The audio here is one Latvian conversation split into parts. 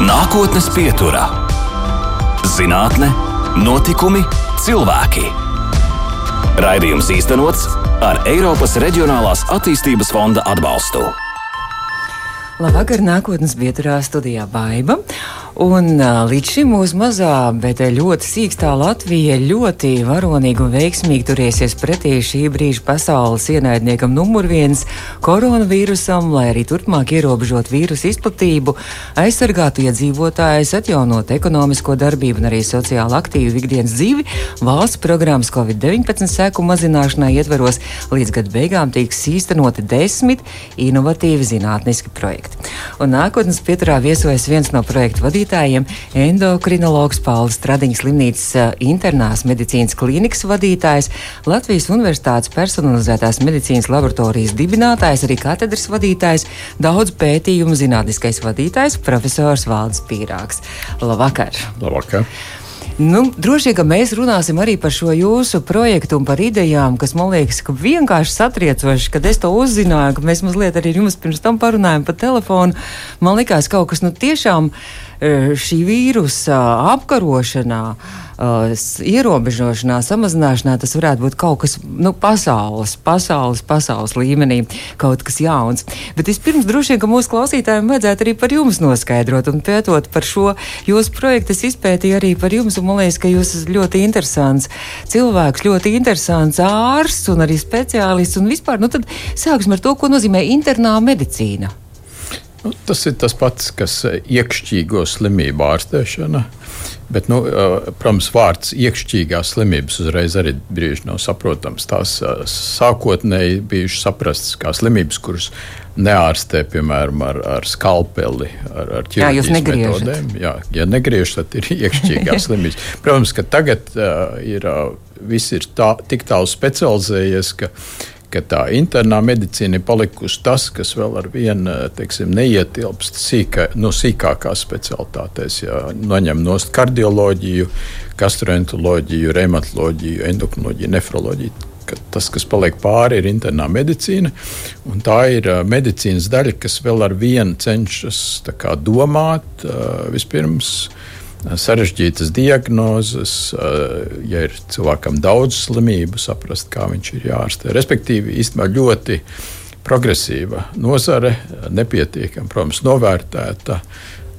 Nākotnes pieturā - zinātne, notikumi, cilvēki. Raidījums īstenots ar Eiropas Reģionālās attīstības fonda atbalstu. Labvakar, nākotnes vieturā studijā Baiva. Un līdz šim mūsu mazā, bet ļoti sīkstā Latvija ļoti varonīgi un veiksmīgi turēsies pretī šī brīža pasaules ienaidniekam numur viens - koronavīrusam, lai arī turpmāk ierobežot vīrusu izplatību, aizsargātu iedzīvotājus, atjaunot ekonomisko darbību un arī sociāli aktīvu ikdienas dzīvi. Valsts programmas Covid-19 seku mazināšanai ietveros līdz gada beigām tiks īstenoti desmit inovatīvi zinātniski projekti. Un nākotnes pieturā viesojas viens no projektu vadītājiem vadītājiem - endokrinologs Pauls Stradiņas slimnīcas internās medicīnas klīnikas vadītājs, Latvijas Universitātes personalizētās medicīnas laboratorijas dibinātājs, arī katedras vadītājs, daudz pētījumu zinātniskais vadītājs, profesors Valdis Pīrāgs. Labvakar! Labvakar! Nu, droši vien, ka mēs runāsim arī par šo jūsu projektu un par idejām, kas man liekas, ka vienkārši satriecoši, kad es to uzzināju, ka mēs mazliet arī jums pirms tam parunājām pa telefonu. Man likās kaut kas nu tiešām šī vīrusa apkarošanā, ierobežošanā, samazināšanā, tas varētu būt kaut kas nu, pasaules, pasaules, pasaules līmenī, kaut kas jauns. Bet vispirms droši vien, ka mūsu klausītājiem vajadzētu arī par jums noskaidrot un pētot par šo jūsu projektu. Es izpētīju arī par jums, un man liekas, ka jūs esat ļoti interesants cilvēks, ļoti interesants ārsts un arī speciālists. Un vispār, nu tad sāksim ar to, ko nozīmē internā medicīna. Nu, tas ir tas pats, kas eh, iekšķīgo slimību ārstēšana. Bet, nu, eh, protams, vārds iekšķīgās slimības uzreiz arī brīži nav saprotams. Tās eh, sākotnēji bijušas saprastas kā slimības, kuras neārstē, piemēram, ar, ar skalpeli, ar, ar ķirurģijas metodēm. Jā, ja negriež, tad ir iekšķīgās slimības. Protams, ka tagad uh, ir, uh, viss ir tā, tik tālu specializējies, ka ka tā internā medicīna ir palikusi tas, kas vēl ar vienu neietilpst sīkā, no sīkākās specialitātēs. Ja noņem no kardioloģiju, gastroenteroloģiju, reumatoloģiju, endokrinoloģiju, nefroloģiju. Tas, kas paliek pāri, ir internā medicīna. Tā ir medicīnas daļa, kas vēl ar vienu cenšas domāt vispirms sarežģītas diagnozes, ja ir cilvēkam daudz slimību, saprast, kā viņš ir jārastē. Respektīvi, īstenībā ļoti progresīva nozare, nepietiekami, protams, novērtēta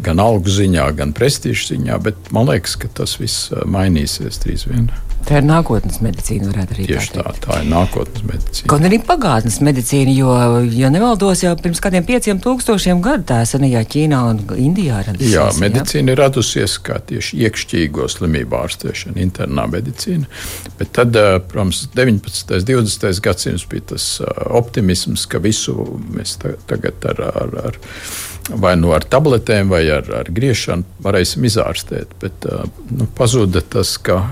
gan algu ziņā, gan prestižu ziņā, bet man liekas, ka tas viss mainīsies drīz vien. Tā ir nākotnes medicīna, varētu arī Tieši tā, tā, tā ir nākotnes medicīna. Kaut arī pagātnes medicīna, jo, ja nevaldos, jau pirms kādiem pieciem tūkstošiem gadu tā senajā Ķīnā un Indijā radusies. Jā, medicīna jā? ir radusies kā tieši iekšķīgo slimību ārstēšana, internā medicīna. Bet tad, eh, protams, 19. un 20. gadsimts bija tas eh, optimisms, ka visu mēs tagad ar, ar, ar vai nu ar tabletēm, vai ar, ar griešanu varēsim izārstēt. Bet eh, nu, pazuda tas, ka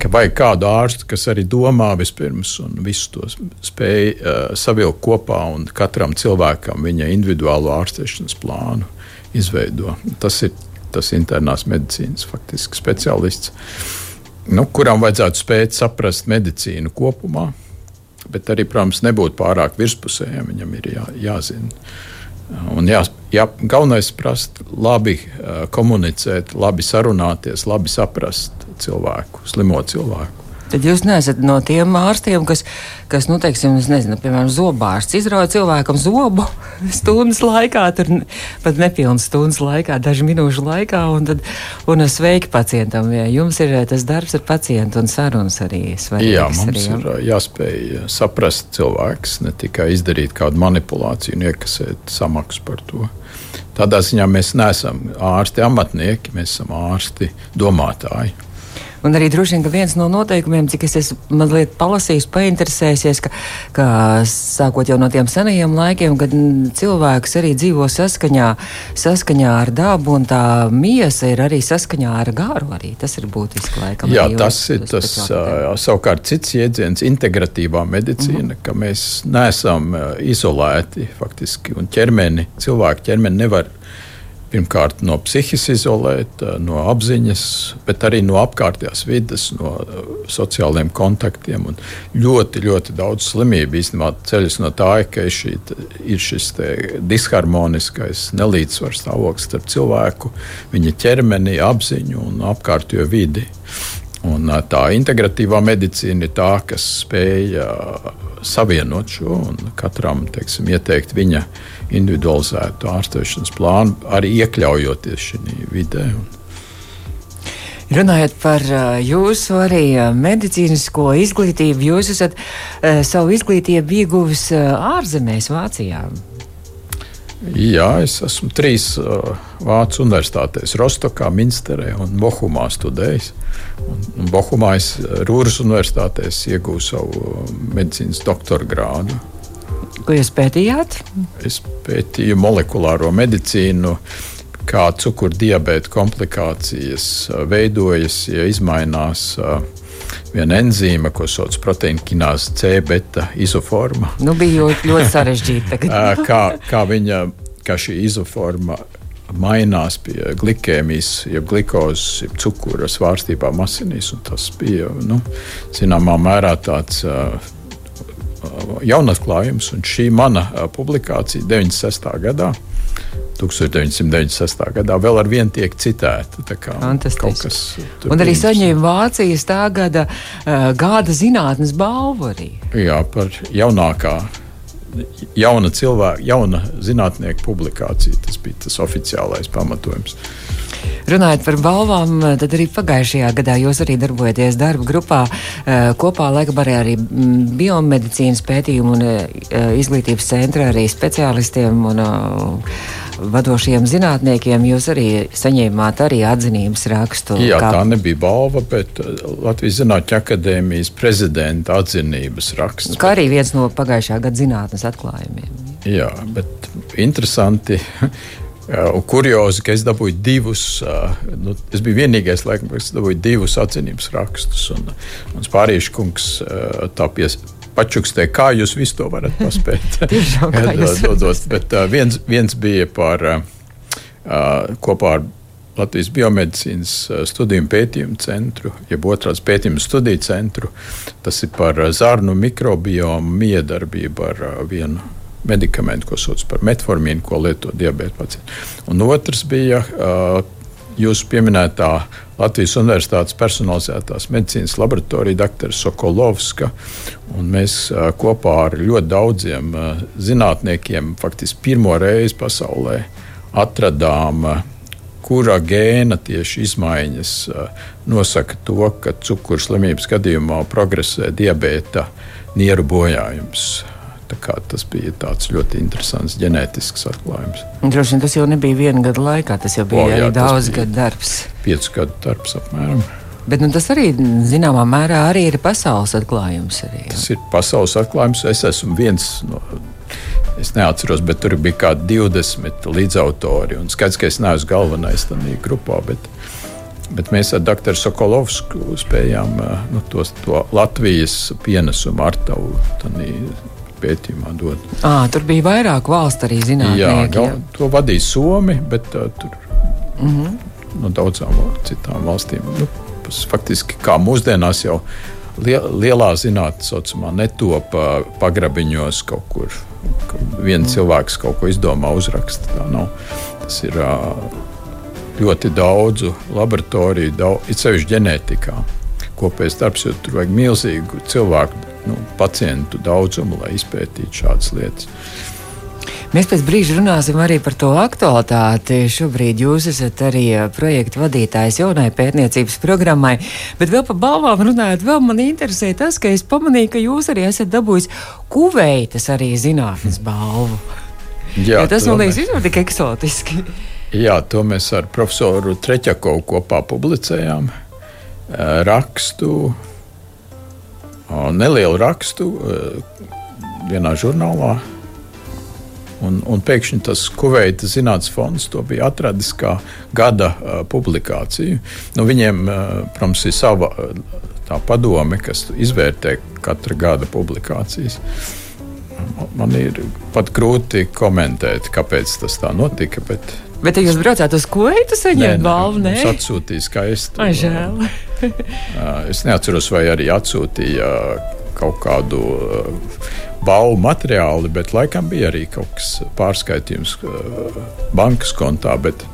ka vajag kādu ārstu, kas arī domā vispirms un visu to spēj uh, savilkt kopā un katram cilvēkam viņa individuālo ārstēšanas plānu izveido. Tas ir tas internās medicīnas faktiski speciālists, nu, kuram vajadzētu spēt saprast medicīnu kopumā, bet arī, protams, nebūt pārāk virspusējam, viņam ir jā, jāzina. Un jā, jā, galvenais ir prast, labi komunicēt, labi sarunāties, labi saprast cilvēku, slimo cilvēku. Tad jūs neesat no tiem ārstiem, kas, kas nu, teiksim, nezinu, piemēram, zobārsts izrauj cilvēkam zobu stundas laikā, tur pat nepilnas stundas laikā, dažu minūšu laikā, un, tad, un sveiki pacientam. Ja jums ir tas darbs ar pacientu un sarunas arī svarīgas. Jā, mums arī, ir jāspēj saprast cilvēks, ne tikai izdarīt kādu manipulāciju un iekasēt samaksu par to. Tādā ziņā mēs neesam ārsti amatnieki, mēs esam ārsti domātāji. Un arī droši vien, viens no noteikumiem, cik es esmu mazliet palasījis, painteresējies, ka, ka sākot jau no tiem senajiem laikiem, kad cilvēks arī dzīvo saskaņā, saskaņā ar dabu, un tā miesa ir arī saskaņā ar gāru. Arī. Tas ir būtiski laikam. Jā, tas ir tas uh, savukārt cits jēdziens - integratīvā medicīna, mm -hmm. ka mēs neesam izolēti faktiski, un ķermeni, cilvēku ķermeni nevar pirmkārt no psihiski izolēt, no apziņas, bet arī no apkārtējās vidas, no sociāliem kontaktiem. Un ļoti, ļoti daudz slimību īstenībā ceļas no tā, ka šī, ir šis disharmoniskais nelīdzsvars stāvoklis starp cilvēku, viņa ķermeni, apziņu un apkārtējo vidi. Un tā integratīvā medicīna ir tā, kas spēj savienot šo un katram teiksim, ieteikt viņa individualizētu ārstēšanas plānu, arī iekļaujoties šajā vidē. Runājot par jūsu arī medicīnisko izglītību, jūs esat savu izglītību ieguvis ārzemēs, Vācijā. Jā, es esmu trīs uh, Vācijas universitātēs, Rostokā, Minsterē un Bohumā studējis. Un, un Bohumā es Rūras universitātēs iegūstu savu medicīnas doktora grādu. Ko jūs pētījāt? Es pētīju molekulāro medicīnu, kā cukurdibēta komplikācijas veidojas, ja izmainās. Uh, viena enzīme, ko sauc par proteīna kināzi C beta izoforma. Nu, bija ļoti, ļoti sarežģīti. kā, kā, viņa, kā šī izoforma mainās pie glikēmijas, jeb glukozes, jeb cukura svārstībām asinīs. Tas bija nu, zināmā mērā tāds uh, jaunatklājums, un šī mana publikācija 96. gadā 1996. gadā vēl ar vienu tiek citēta. Un arī saņēma Vācijas tā gada uh, gada zinātnes balvu arī. Jā, par jaunākā. Jauna cilvēka, jauna zinātnieka publikācija. Tas bija tas oficiālais pamatojums. Runājot par balvām, tad arī pagājušajā gadā jūs arī darbojaties darba grupā kopā laikam arī, arī biomedicīnas pētījumu un izglītības centra arī speciālistiem un vadošiem zinātniekiem. Jūs arī saņēmāt arī atzinības rakstu. Jā, kā... tā nebija balva, bet uh, Latvijas Zinātņu akadēmijas prezidenta atzinības raksts. Kā arī viens no pagājušā gada zinātnes atklājumiem. Jā, bet interesanti. Un kuriozi, ka es dabūju divus, uh, nu, es biju vienīgais, laikam, kas dabūju divus atzinības rakstus. Un, un Spārīša kungs uh, tā pies, pačukstē, kā jūs visu to varat paspēt. Dodot, bet uh, viens, viens bija par uh, kopā ar Latvijas biomedicīnas studiju pētījumu centru, jeb otrās pētījumu studiju centru. Tas ir par zarnu mikrobiomu miedarbību ar vienu medikamentu, ko sauc par metformīnu, ko lieto diabēta pacienti. Un otrs bija uh, jūsu pieminētā Latvijas Universitātes personalizētās medicīnas laboratorija dr. Sokolovska. Mēs kopā ar ļoti daudziem zinātniekiem faktiski pirmo reizi pasaulē atradām kura gēna tieši izmaiņas nosaka to, ka cukurslimības gadījumā progresē diabēta nieru bojājums. Tas bija ļoti interesants ģenētisks atklājums. Droši vien tas jau nebija viena gada laikā, tas jau bija o, jā, daudz gadu darbs. Piecu gadu darbs apmēram. Bet nu, tas arī zināmā mērā arī ir pasaules atklājums. Arī, jā. tas ir pasaules atklājums. Es esmu viens no. Es neatceros, bet tur bija kaut kādi 20 līdzautori. Skaidrs, ka es neesmu galvenais tajā grupā. Bet, bet mēs ar doktoru Sokolovsku spējām nu, tos, to Latvijas pienesumu ar tavu pētījumā dod. À, tur bija vairāk valstu arī zinātnieki. Jā, gal, to vadīja Somi, bet uh, tur mm -hmm. no daudzām citām valstīm. Nu, faktiski kā mūsdienās jau lielā zinātnē, saucamā, netop uh, pagrabiņos kaut kur. Viens mm. cilvēks kaut ko izdomā, uzraksta. Tā nav. Tas ir uh, ļoti daudzu laboratoriju, daudz, it sevišķi ģenētikā. Kopējais darbs, jo tur vajag milzīgu cilvēku nu, pacientu daudzumu, lai izpētītu šādas lietas. Mēs pēc brīža runāsim arī par to aktualitāti. Šobrīd jūs esat arī eh, projekta vadītājs jaunai pētniecības programmai, bet vēl par balvām runājot, vēl man interesē tas, ka es pamanīju, ka jūs arī esat dabūjis kuveitas arī zinātnes balvu. Jā, ja tas man liekas, ir tik eksotiski. Jā, to mēs ar profesoru Treķakovu kopā publicējām. Eh, rakstu nelielu rakstu vienā žurnālā. Un, un pēkšņi tas Kuveitas Zinātnes fonds to bija atradis kā gada uh, publikāciju. Nu, viņiem, uh, protams, ir sava tā padome, kas izvērtē katra gada publikācijas. Man ir pat grūti komentēt, kāpēc tas tā notika, bet Bet ja jūs braucāt uz Kuwaitu, saņemt balvu? Nē, nē, atsūtīja skaistu. Ai, žēl. es neatceros, vai arī atsūtīja kaut kādu balvu materiāli, bet laikam bija arī kaut kas pārskaitījums bankas kontā. Bet,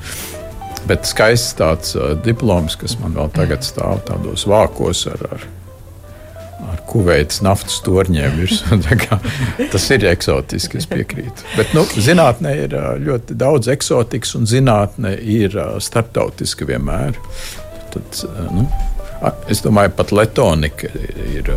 bet skaists tāds diploms, kas man vēl tagad stāv tādos vākos ar ar kuveitas naftas torņiem virsū. tas ir eksotiski, es piekrītu. Bet nu, zinātnē ir ļoti daudz eksotikas, un zinātnē ir starptautiska vienmēr. Tad, nu, es domāju, pat Letonika ir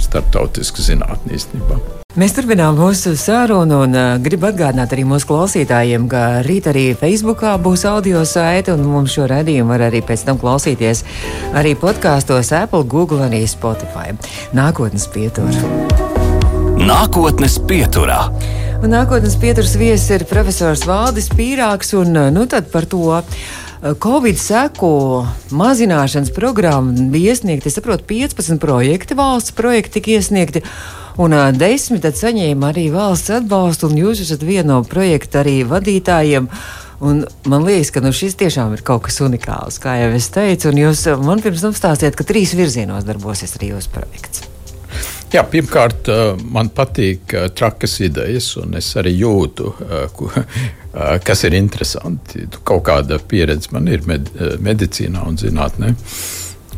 starptautiska zinātnē īstenībā. Mēs turpinām mūsu sarunu un uh, gribu atgādināt arī mūsu klausītājiem, ka rīt arī Facebookā būs audio saite un mums šo redzējumu var arī pēc tam klausīties arī podkāstos Apple, Google un Spotify. Nākotnes pietura. Nākotnes pieturā. Un nākotnes pieturas viesis ir profesors Valdis Pīrāgs un nu tad par to. Covid seku mazināšanas programma bija iesniegta, es saprotu, 15 projekti, valsts projekti tika iesniegti. Un uh, desmit saņēma arī valsts atbalstu, un jūs esat viena no projekta arī vadītājiem. Un man liekas, ka nu, šis tiešām ir kaut kas unikāls, kā jau es teicu. Jūs man pirms tam stāstījāt, ka trīs virzienos darbosies arī jūsu projekts. Jā, pirmkārt, man patīk trakas idejas, un es arī jūtu, kas ir interesanti. Kaut kāda pieredze man ir med, medicīnā un zinātnē.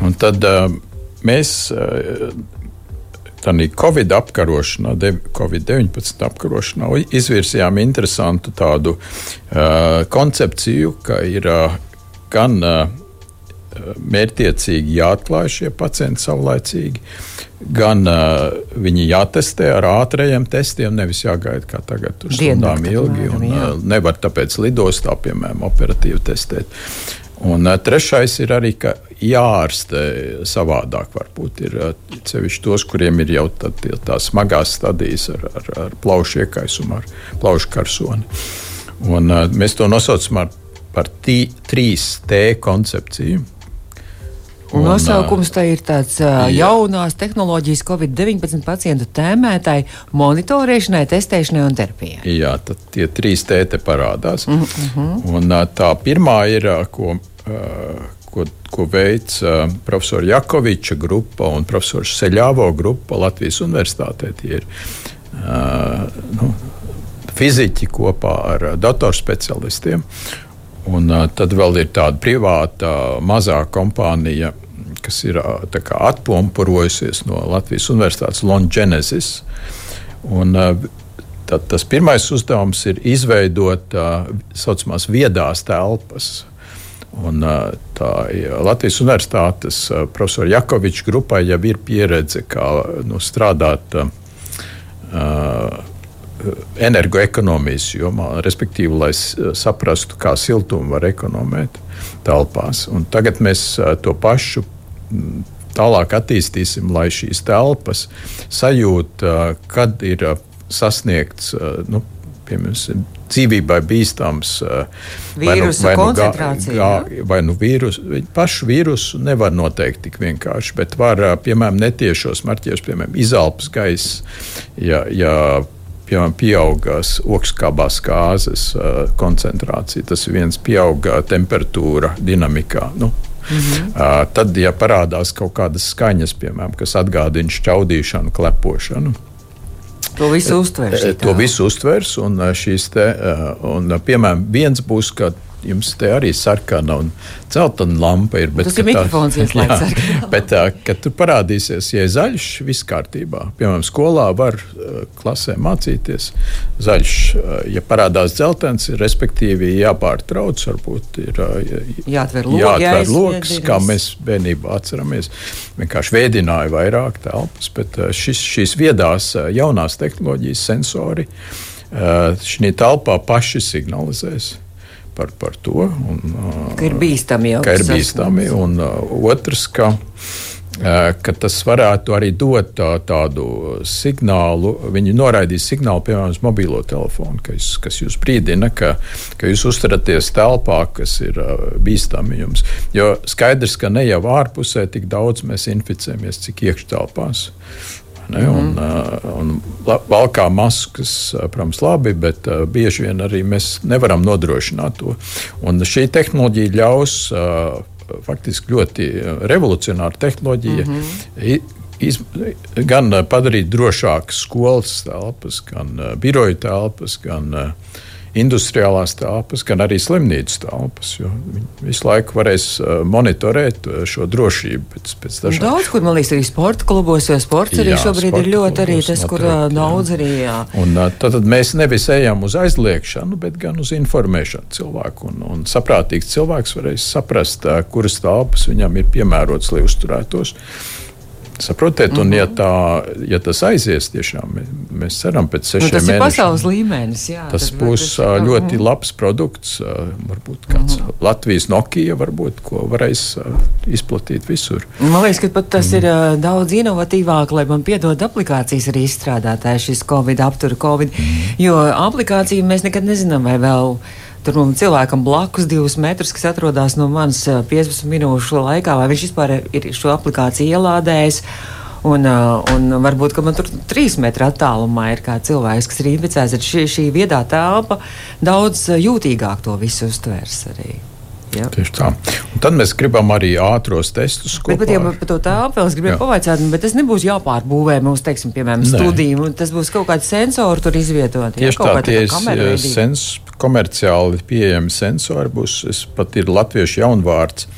Un tad mēs tādā Covid apkarošanā, Covid-19 apkarošanā, izvirzījām interesantu tādu uh, koncepciju, ka ir uh, gan uh, mērķiecīgi jāatklāj šie pacienti saulaicīgi, gan uh, viņi jātestē ar ātriem testiem, nevis jāgaida kā tagad uz stundām ilgi. Un, uh, nevar tāpēc lidostā, piemēram, operatīvi testēt. Un uh, trešais ir arī, ka jārastē savādāk. Varbūt ir uh, sevišķi tos, kuriem ir jau tā, tā smagās stadijas ar, ar, ar plaušu iekaisumu, ar plaušu karsoni. Un, uh, mēs to nosaucam par, par tī, 3T koncepciju. Un, Nosaukums tā ir tāds uh, jaunās tehnoloģijas Covid-19 pacientu tēmētai monitorēšanai, testēšanai un terapijai. Jā, tad tie trīs tēti parādās. Mm -hmm. Un tā pirmā ir, ko ko, ko veids uh, profesora Jakoviča grupa un profesors Seļāvo grupa Latvijas Universitātē. Tie ir uh, nu, fiziķi kopā ar datorspecialistiem. Un, tad vēl ir tāda privāta mazā kompānija, kas ir atpompurojusies no Latvijas Universitātes Longenesis. Un, tad, tas pirmais uzdevums ir izveidot tā saucamās viedās telpas Un, tā Latvijas Universitātes profesora Jakoviča grupai jau ir pieredze, kā nu, strādāt uh, energoekonomijas jomā, respektīvi, lai saprastu, kā siltumu var ekonomēt telpās. Un tagad mēs to pašu tālāk attīstīsim, lai šīs telpas sajūta, kad ir sasniegts nu, piemēram, dzīvībai bīstams vīrusu vai nu, vai nu, gā, vai nu vīrusu. Pašu vīrusu nevar noteikt tik vienkārši, bet var, piemēram, netiešos marķierus, piemēram, izelpas gaiss, ja, ja piemēram, pieaugas okskābās gāzes koncentrācija, tas viens pieauga temperatūra dinamikā. Nu, Mm -hmm. uh, tad, ja parādās kaut kādas skaņas, piemēram, kas atgādina šķaudīšanu, klepošanu, To visu uztvers. To visu uztvers, un šīs te, un, piemēram, viens būs, ka jums te arī sarkana un dzeltena lampa ir. Bet, Tas ir mikrofons, kas ir. Bet, kad tur parādīsies, ja ir zaļš, viss kārtībā. Piemēram, skolā var klasē mācīties zaļš. Ja parādās dzeltens, respektīvi jāpārtrauc, varbūt ir jāatver, log, jāatver loks, kā mēs bērnībā atceramies. Vienkārši vēdināja vairāk telpas, bet šis, šīs viedās jaunās tehnoloģijas sensori šī telpā paši signalizēs par, par to. Un, ka ir bīstami jau. Ka ir bīstami. Un otrs, ka, ka tas varētu arī dot tā, tādu signālu. Viņi noraidīs signālu, piemēram, uz mobilo telefonu, kas, kas jūs brīdina, ka, ka jūs uzturaties telpā, kas ir bīstami jums. Jo skaidrs, ka ne jau ārpusē tik daudz mēs inficējamies, cik iekštelpās. Ne? Un, uh, un valkā maskas, uh, protams, labi, bet uh, bieži vien arī mēs nevaram nodrošināt to. Un šī tehnoloģija ļaus faktiski ļoti revolucionāra tehnoloģija. Mm -hmm. Iz, gan padarīt drošākas skolas telpas, gan uh, biroju telpas, gan uh, industriālās telpas, gan arī slimnīcas telpas. Viņi visu laiku varēs uh, monitorēt uh, šo drošību pēc, pēc dažādiem. Daudz, kur man liekas, arī sporta klubos, jo sports arī Jā, šobrīd sporta ir ļoti arī tas, kur ā, jā. daudz arī. Jā. Un, uh, tad, tad mēs nevis ejam uz aizliekšanu, bet gan uz informēšanu cilvēku. Un, un saprātīgs cilvēks varēs saprast, uh, kuras telpas viņam ir piemērotas, lai uzturētos. Saprotiet, un Mhm. ja, tā, ja tas aizies, tiešām mēs, mēs ceram, pēc Nu, sešiem tas ir mēnešiem. pasaules līmenis. Jā, Tas tad- būs tas- ļoti labs produkts, varbūt kāds Mhm. Latvijas Nokia, varbūt, ko varēs izplatīt visur. Man liekas, ka pat tas Mhm. mm. ir uh, daudz inovatīvāk, lai man piedod aplikācijas arī izstrādātāji šis Covid, aptura Covid. Mhm. Mm. Jo aplikāciju mēs nekad nezinām, vai vēl tur mums cilvēkam blakus divus metrus, kas atrodas no manas uh, 15 minūšu laikā, vai viņš vispār ir šo aplikāciju ielādējis. Un, un varbūt, man tur trīs metru attālumā ir cilvēks, kas ir inficēts, šī, šī viedā telpa daudz jūtīgāk to visu uztvers arī. Ja? Tieši tā. Un tad mēs gribam arī ātros testus. Bet pat, ja ar- par to vēl es gribēju pavaicāt, bet tas nebūs jāpārbūvē mums, teiksim, piemēram, un Tas būs kaut kāds sensors tur izvietot. Tieši kaut tā, tie sens, komerciāli pieejami sensori. Būs es pat ir latviešu jaunvārds.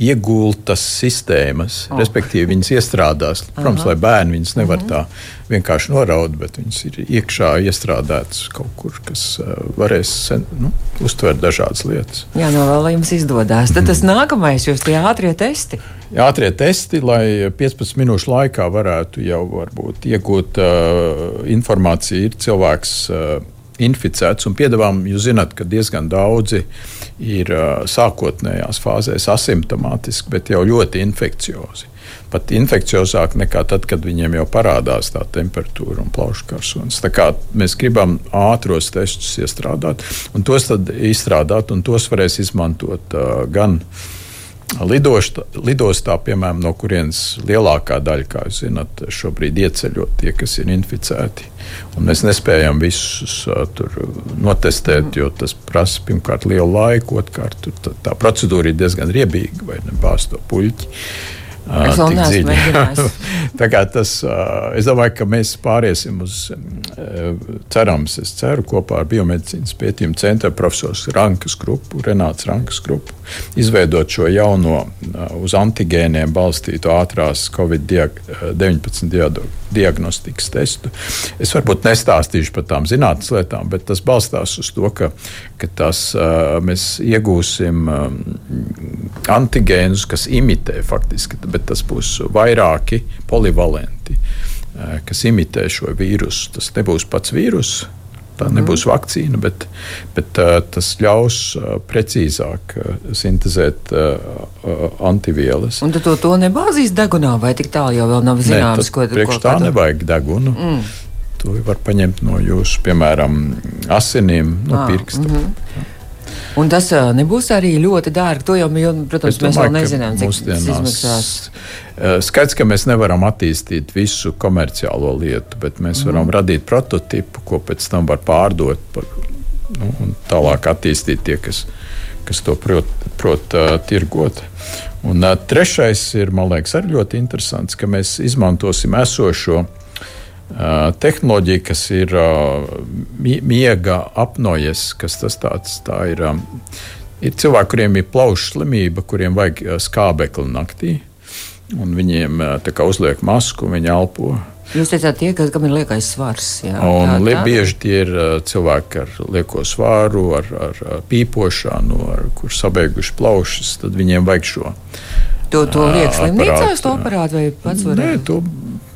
Iegultas sistēmas, oh. respektīvi, viņas iestrādās. Protams, lai bērni viņas nevar Mhm. tā vienkārši noraut, bet viņas ir iekšā iestrādātas kaut kur, kas uh, varēs sen, nu, uztvert dažādas lietas. Jā, no vēl lai jums izdodas. Tad Mhm. tas nākamais, jūs tie ātrie testi. Ātrie testi, lai 15 minūšu laikā varētu jau varbūt, iegūt uh, informāciju, ir cilvēks uh, inficēts. Un piedāvājam, jūs zināt, ka diezgan daudzi ir sākotnējās fāzēs asimptomātiski, bet jau ļoti infekciozi. Pat infekciozāk nekā tad, kad viņiem jau parādās tā temperatūra un kā Mēs gribam ātros testus iestrādāt, un tos tad izstrādāt, un tos varēs izmantot uh, gan Lidostā, lidostā, piemēram, no kurienes lielākā daļa, kā jūs zināt, šobrīd ieceļot tie, kas ir inficēti. Un mēs nespējam visus uh, tur notestēt, jo tas prasa pirmkārt lielu laiku, otrkārt tā, tā procedūra ir diezgan riebīga vai ne bāzt to puļķi. Uh, Mēģinājis. Tā kā tas, uh, es domāju, ka mēs pāriesim uz, uh, cerams, es ceru, kopā ar biomedicīnas pētījumu centra profesors Rankas grupu, Renāts Rankas grupu, izveidot šo jauno uh, uz antigēniem balstītu ātrās Covid-19 diado- diagnostikas testu. Es varbūt nestāstīšu par tām zinātnes lietām, bet tas balstās uz to, ka, ka tas, mēs iegūsim antigēnus, kas imitē faktiski, bet tas būs vairāki polivalenti, kas imitē šo vīrusu. Tas nebūs pats vīrus. Tā nebūs vakcīna, bet, bet uh, tas ļaus uh, precīzāk uh, sintēzēt uh, uh, antivielas. Un to, to nebāzīs degunā, vai tik tālu jau nav zināms, tas ko priekš tā ko- nevajag degunu. Mm. To var paņemt no jūsu, piemēram, asinīm, no Ā, pirksta. Mm -hmm. Un tas ā, nebūs arī ļoti dārgi. To jau, jo, protams, mēs vēl nezinām, cik tas izmaksās. Skaidrs, ka mēs nevaram attīstīt visu komerciālo lietu, bet mēs varam mm. radīt prototipu, ko pēc tam var pārdot par, nu, un tālāk attīstīt tie, kas, kas to prot, prot uh, tirgot. Un uh, trešais ir, man liekas, arī ļoti interesants, ka mēs izmantosim esošo Uh, tehnoloģija, kas ir mi- miega apnojas, kas tas tāds tā ir. Um, ir cilvēki, kuriem ir plaušu slimība, kuriem vajag skābekli naktī, un viņiem uzliek masku, viņi elpo. Jūs teicāt, tie, kas, kam ir liekais svars. Jā, Un tā- tā- bieži tie ir cilvēki ar lieko svāru, ar, ar, pīpošanu, ar, kur sabeiguši plaušas, tad viņiem vajag šo. To, to liek slimnīcās, to aparātu vai pats var Nē, to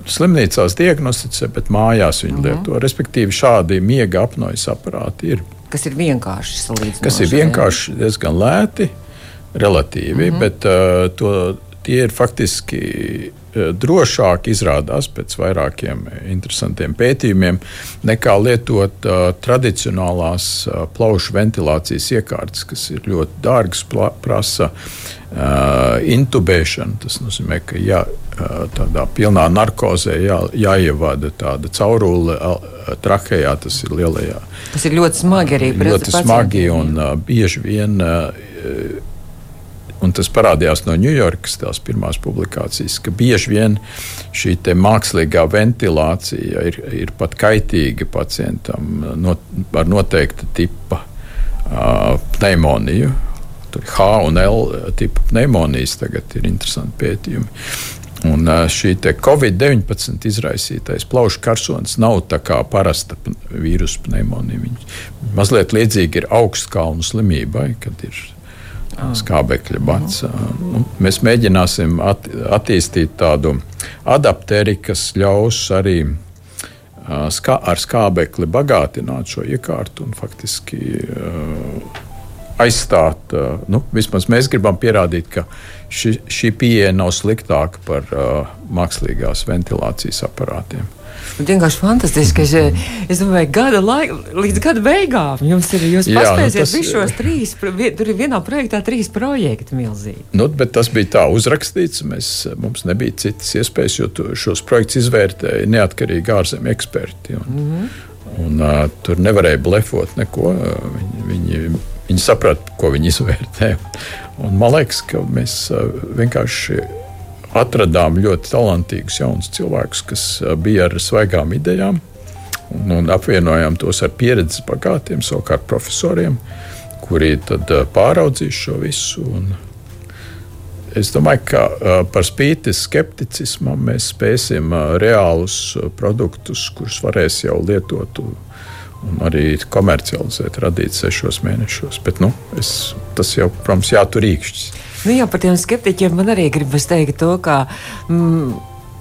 slimnīcās diagnosticē, bet mājās viņi -huh. lieto. Respektīvi, šādi miega apnojas aparāti ir. kas ir vienkārši salīdzinoši. kas ir vienkārši diezgan lēti, relatīvi, mm -hmm. bet uh, to, tie ir faktiski drošāk izrādās pēc vairākiem interesantiem pētījumiem nekā lietot uh, tradicionālās uh, plaušu ventilācijas iekārtas, kas ir ļoti dārgas, prasa uh, intubēšanu. Tas nozīmē, ka jā, tādā pilnā narkozē jā, jāievada tāda caurule trahejā, tas ir lielajā. Tas ir ļoti smagi arī. Ļoti smagi un bieži vien. Un tas parādījās no Ņujorkas, tās pirmās publikācijas, ka bieži vien šī mākslīgā ventilācija ir, ir pat kaitīga pacientam no, ar noteikta tipa uh, pneimoniju. Tur H un L tipa pneimonijas tagad ir interesanti pētījumi. Un šī Covid-19 izraisītais plaušu karsons nav tā kā parasta vīrusu pneimonija. Viņa mazliet līdzīga ir augstkalnu slimībai, kad ir skābekļa bats. Nu, mēs mēģināsim at, attīstīt tādu adapteri, kas ļaus arī skā, ar skābekli bagātināt šo iekārtu un faktiski aizstāt. Nu, vismaz mēs gribam pierādīt, ka ši, šī pieeja nav sliktāka par mākslīgās ventilācijas aparātiem. Vienkārši fantastiski. Es, es domāju, gada laika, līdz gada beigām jums ir. Jūs Jā, paspēsiet nu šos trīs, tur ir vienā projektā trīs projekti milzīgi. Nu, bet tas bija tā uzrakstīts. Mēs, mums nebija citas iespējas, jo šos projektus izvērtēja neatkarīgi ārzemju eksperti. Un, mm -hmm. un, uh, tur nevarēja blefot neko. Viņi, viņi, viņi saprata, ko viņi izvērtē. Un man liekas, ka mēs uh, vienkārši atradām ļoti talantīgus jaunus cilvēkus, kas bija ar svaigām idejām, un, un apvienojām tos ar pieredzes bagātiem, savukārt profesoriem, kuri tad pāraudzīs šo visu. Es domāju, ka par spīti skepticismam mēs spēsim reālus produktus, kurus varēs jau lietot un arī komercializēt, radīt sešos mēnešos. Bet nu, es, tas jau, protams, jātur īkšķis. Nu, jā, par tiem skeptiķiem man arī gribas teikt to, ka. Mm,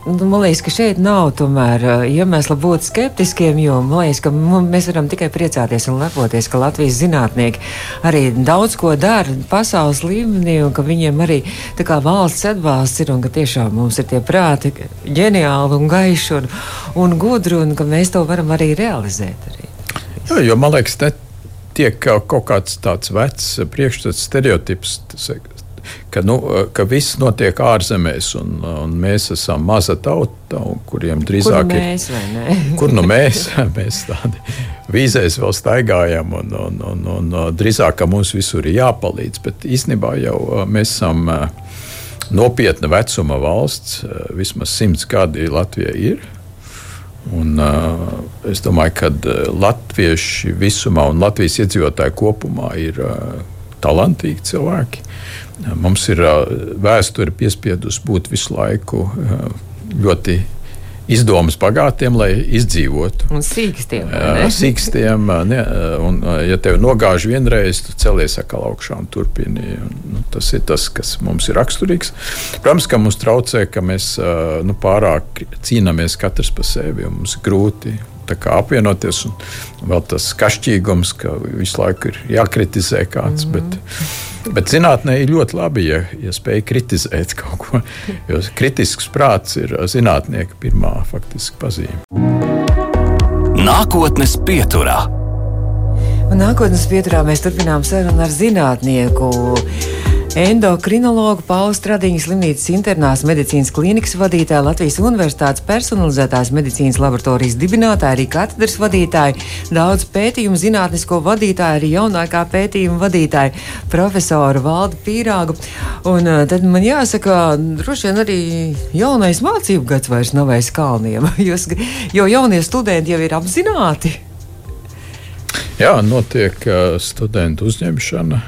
Nu, man liekas, ka šeit nav tomēr iemesla būt skeptiskiem, jo man liekas, ka mēs varam tikai priecāties un lepoties, ka Latvijas zinātnieki arī daudz ko dara pasaules līmenī un ka viņiem arī kā, valsts atbalsts ir un ka tiešām mums ir tie prāti ģeniāli un gaiši un, un gudri un ka mēs to varam arī realizēt. Arī. Jā, jo man liekas, te tiek kaut kāds tāds vecs priekšstats, stereotips. Ka, nu, ka viss notiek ārzemēs, un, un mēs esam maza tauta, kuriem drīzāk kur mēs, ir. Kur nu mēs? mēs tādi vīzēs vēl staigājam, un, un, un, un drīzāk mums visur ir jāpalīdz. Bet īstenībā jau mēs esam nopietna vecuma valsts, vismaz simts gadi Latvijai ir. Un, uh, es domāju, ka latvieši visumā un Latvijas iedzīvotāji kopumā ir uh, talantīgi cilvēki. Mums ir vēsture piespiedusi būt visu laiku ļoti izdomas bagātiem, lai izdzīvotu. Un sīkstiem. sīkstiem ne, un, ja tev nogāž vienreiz, tu celies atkal augšā un turpini. Un, nu, tas ir tas, kas mums ir raksturīgs. Protams, ka mums traucē, ka mēs nu, pārāk cīnāmies katrs pa sevi mums ir grūti apvienoties. Un vēl tas kašķīgums, ka visu laiku ir jākritizē kāds. Mm -hmm. bet, bet zinātnē ir ļoti labi, ja, ja spēj kritizēt kaut ko. Jo kritisks prāts ir zinātnieka pirmā faktiski pazīme. Nākotnes pieturā. Un nākotnes pieturā mēs turpinām sarunu ar zinātnieku. Endokrinologu Paula Stradiņas slimnīcas internās medicīnas klīnikas vadītāja, Latvijas Universitātes personalizētās medicīnas laboratorijas dibinātāja, arī katedras vadītāja, daudz pētījumu zinātnisko vadītāju, arī jaunākā pētījuma vadītāja, profesoru Valdu Pīrāgu. Un uh, tad man jāsaka, droši vien arī jaunais mācību gads vairs nav aiz kalniem, Jūs, jo jaunie studenti jau ir apzināti. Jā, notiek uh, studentu uzņemšana.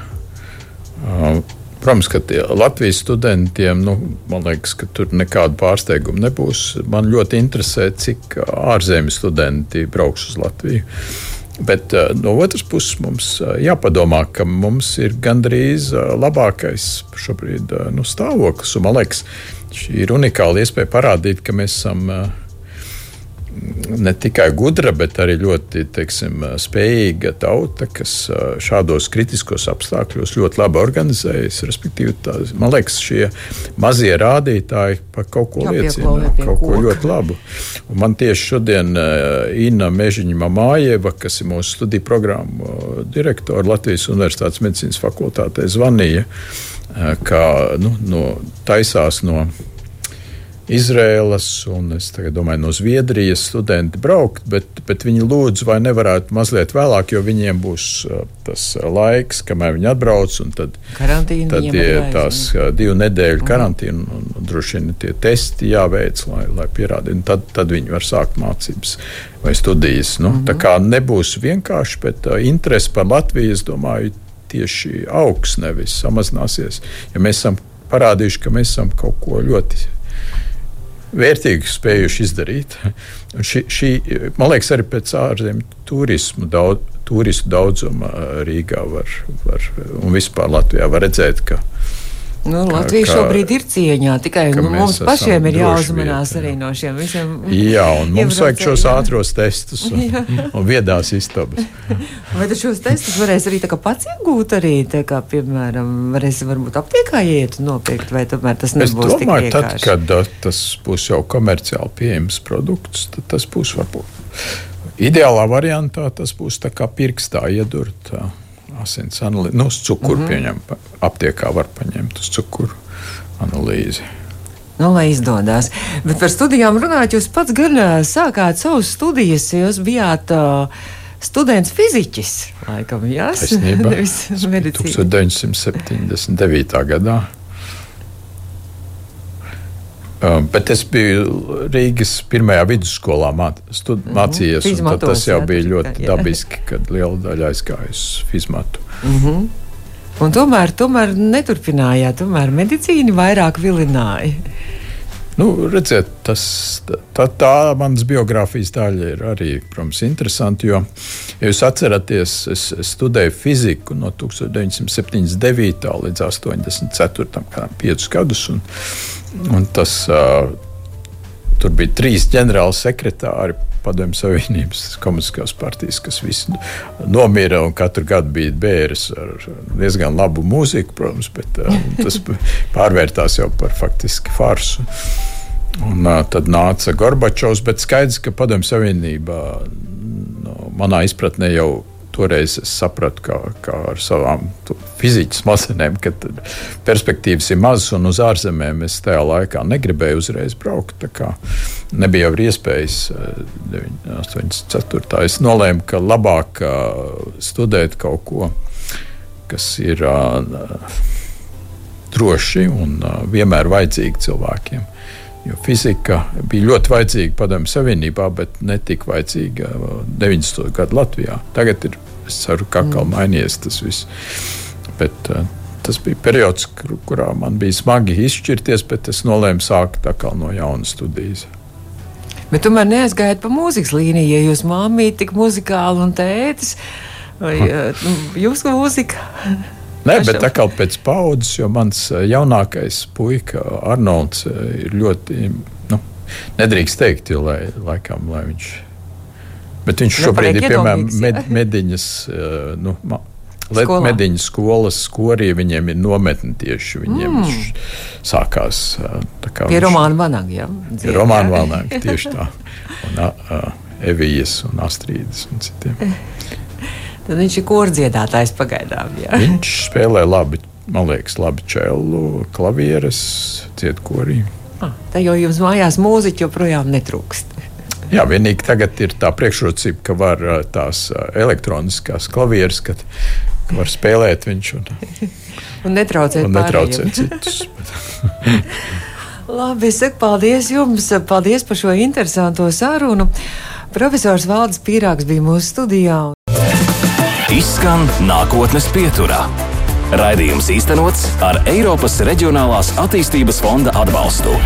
Uh, Protams, ka Latvijas studentiem, nu, man liekas, ka tur nekādu pārsteigumu nebūs. Man ļoti interesē, cik ārzemju studenti brauks uz Latviju. Bet uh, no otras puses mums uh, jāpadomā, ka mums ir gandrīz uh, labākais šobrīd nu, stāvoklis. Un, man liekas, šī ir unikāla iespēja parādīt, ka mēs esam ne tikai gudra, bet arī ļoti teiksim, spējīga tauta, kas šādos kritiskos apstākļos ļoti labi organizējas. Respektīvi, tā, man liekas, šie mazie rādītāji par kaut ko liecina, kaut ko ļoti labu. Un man tieši šodien Inna Mežiņa Mamājeva, kas ir mūsu studiju programmu direktora Latvijas Universitātes medicīnas fakultātē, zvanīja, ka nu, no, taisās no Izrēlas un es domāju, no Zviedrijas studenti braukt, bet, bet viņi lūdzu, vai nevarētu mazliet vēlāk, jo viņiem būs uh, tas uh, laiks, kamēr viņi atbrauc. Tad, karantīna tad ir tās uh, divu nedēļu mhm. karantīna un, un, un droši vien tie testi jāveic, lai, lai pierādītu. Tad, tad viņi var sākt mācības vai studijas. Nu, mm -hmm. Tā kā nebūs vienkārši, bet uh, interesi par Latviju, es domāju, tieši augs, nevis samazināsies. Ja mēs esam parādījuši, ka mēs esam kaut ko ļoti vērtīgi spējuši izdarīt. Šī, šī, man liekas, arī pēc ārzemju turismu daudz, turistu daudzuma Rīgā var, var, un vispār Latvijā var redzēt, ka Nu, Latvija kā, šobrīd ir cieņā, tikai nu, mums pašiem ir jāuzmanās vieta, arī no šiem visiem. Jā, un mums vajag šos ātros testus un, un viedās istabas. Vai šos testus varēs arī pats iegūt, arī, kā, piemēram, varēs varbūt aptiekā iet un nopirkt, vai tomēr tas nebūs es domāju, tik vienkārši? Tad, kad tas būs jau komerciāli pieejams produkts, tad tas būs varbūt. Ideālā variantā tas būs tā kā pirkstā iedurt. Asins analīzi. Nu, uz cukuru mm -hmm. pieņem, aptiekā var paņemt uz cukuru analīzi. Nu, lai izdodas. Bet par studijām runājot, jūs pats gan sākāt savus studijas, jūs bijāt uh, students fiziķis. Laikam, jā, tas ir 1979. gadā. Um, bet es biju Rīgas pirmajā vidusskolā māt, stud, mm -hmm. mācījies. Fizmatos, tas jau jā, bija ļoti jā. dabiski, kad liela daļa aizgāja uz fizmatu. Mm -hmm. Un tomēr, tomēr neturpinājāt, tomēr medicīna vairāk vilināja. Nu, redziet, tas, tā, tā manas biogrāfijas daļa ir arī protams, interesanti. Jo, ja jūs atceraties, es, es studēju fiziku no 1979. līdz 84. gadam, 5 gadus. Un, Un tas, tur bija trīs ģenerāli sekretāri. Padomju Savienības komunistiskās partijas, kas visi nomira un katru gadu bija bērns ar diezgan labu mūziku, protams, bet uh, tas pārvērtās jau par faktiski farsu. Un, uh, tad nāca Gorbačovs, bet skaidrs, ka Padomju Savienībā no, manā izpratnē jau toreiz es sapratu, kā, kā ar savām fizikas masinēm, ka perspektīvas ir mazas un uz ārzemēm es tajā laikā negribēju uzreiz braukt. Nebija jau iespējas 84. Es nolēmu, ka labāk studēt kaut ko, kas ir droši un vienmēr vajadzīgi cilvēkiem. Jo fizika bija ļoti vajadzīga Padomju Savienībā, bet ne tik vajadzīga 90. gadu Latvijā. Tagad ir, es ceru, ka atkal mm. mainījies tas viss. Bet, uh, tas bija periods, kur, kurā man bija smagi izšķirties, bet es nolēmu sākt atkal no jauna studijas. Bet tomēr neaizgājāt pa mūzikas līniju, ja jūs māmīte tik muzikāli un tētis, vai uh, jūsu mūzika? Nē, bet tā kā pēc paudzes, jo mans eh, jaunākais puika Arnolds eh, ir ļoti, nu, nedrīkst teikt, jo lai, laikam, lai viņš. Bet viņš šobrīd ir piemēram med, mediņas. Eh, nu, Skolā. Mediņu skolas skorī viņiem ir nometni tieši. Viņiem mm. sākās kā. Pie Romāna Vanaga, jā. Pie Romāna Vanaga, tieši tā. Un uh, Evijas un Astrīdas un citiem. Tad viņš ir kordziedātājs pagaidām. Jā. Viņš spēlē labi, man liekas, labi čelu, klavieres, dzied korī. Ah, tā jau jums mājās mūziķi joprojām netrūkst. Jā, vienīgi tagad ir tā priekšrocība, ka var tās elektroniskās klavieres, kad var spēlēt viņš un, un netraucēt, un netraucēt citus. Labi, es saku paldies jums, paldies par šo interesanto sarunu. Profesors Valdis Pīrāgs bija mūsu studijā. Izskan nākotnes pieturā. Raidījums īstenots ar Eiropas Reģionālās attīstības fonda atbalstu.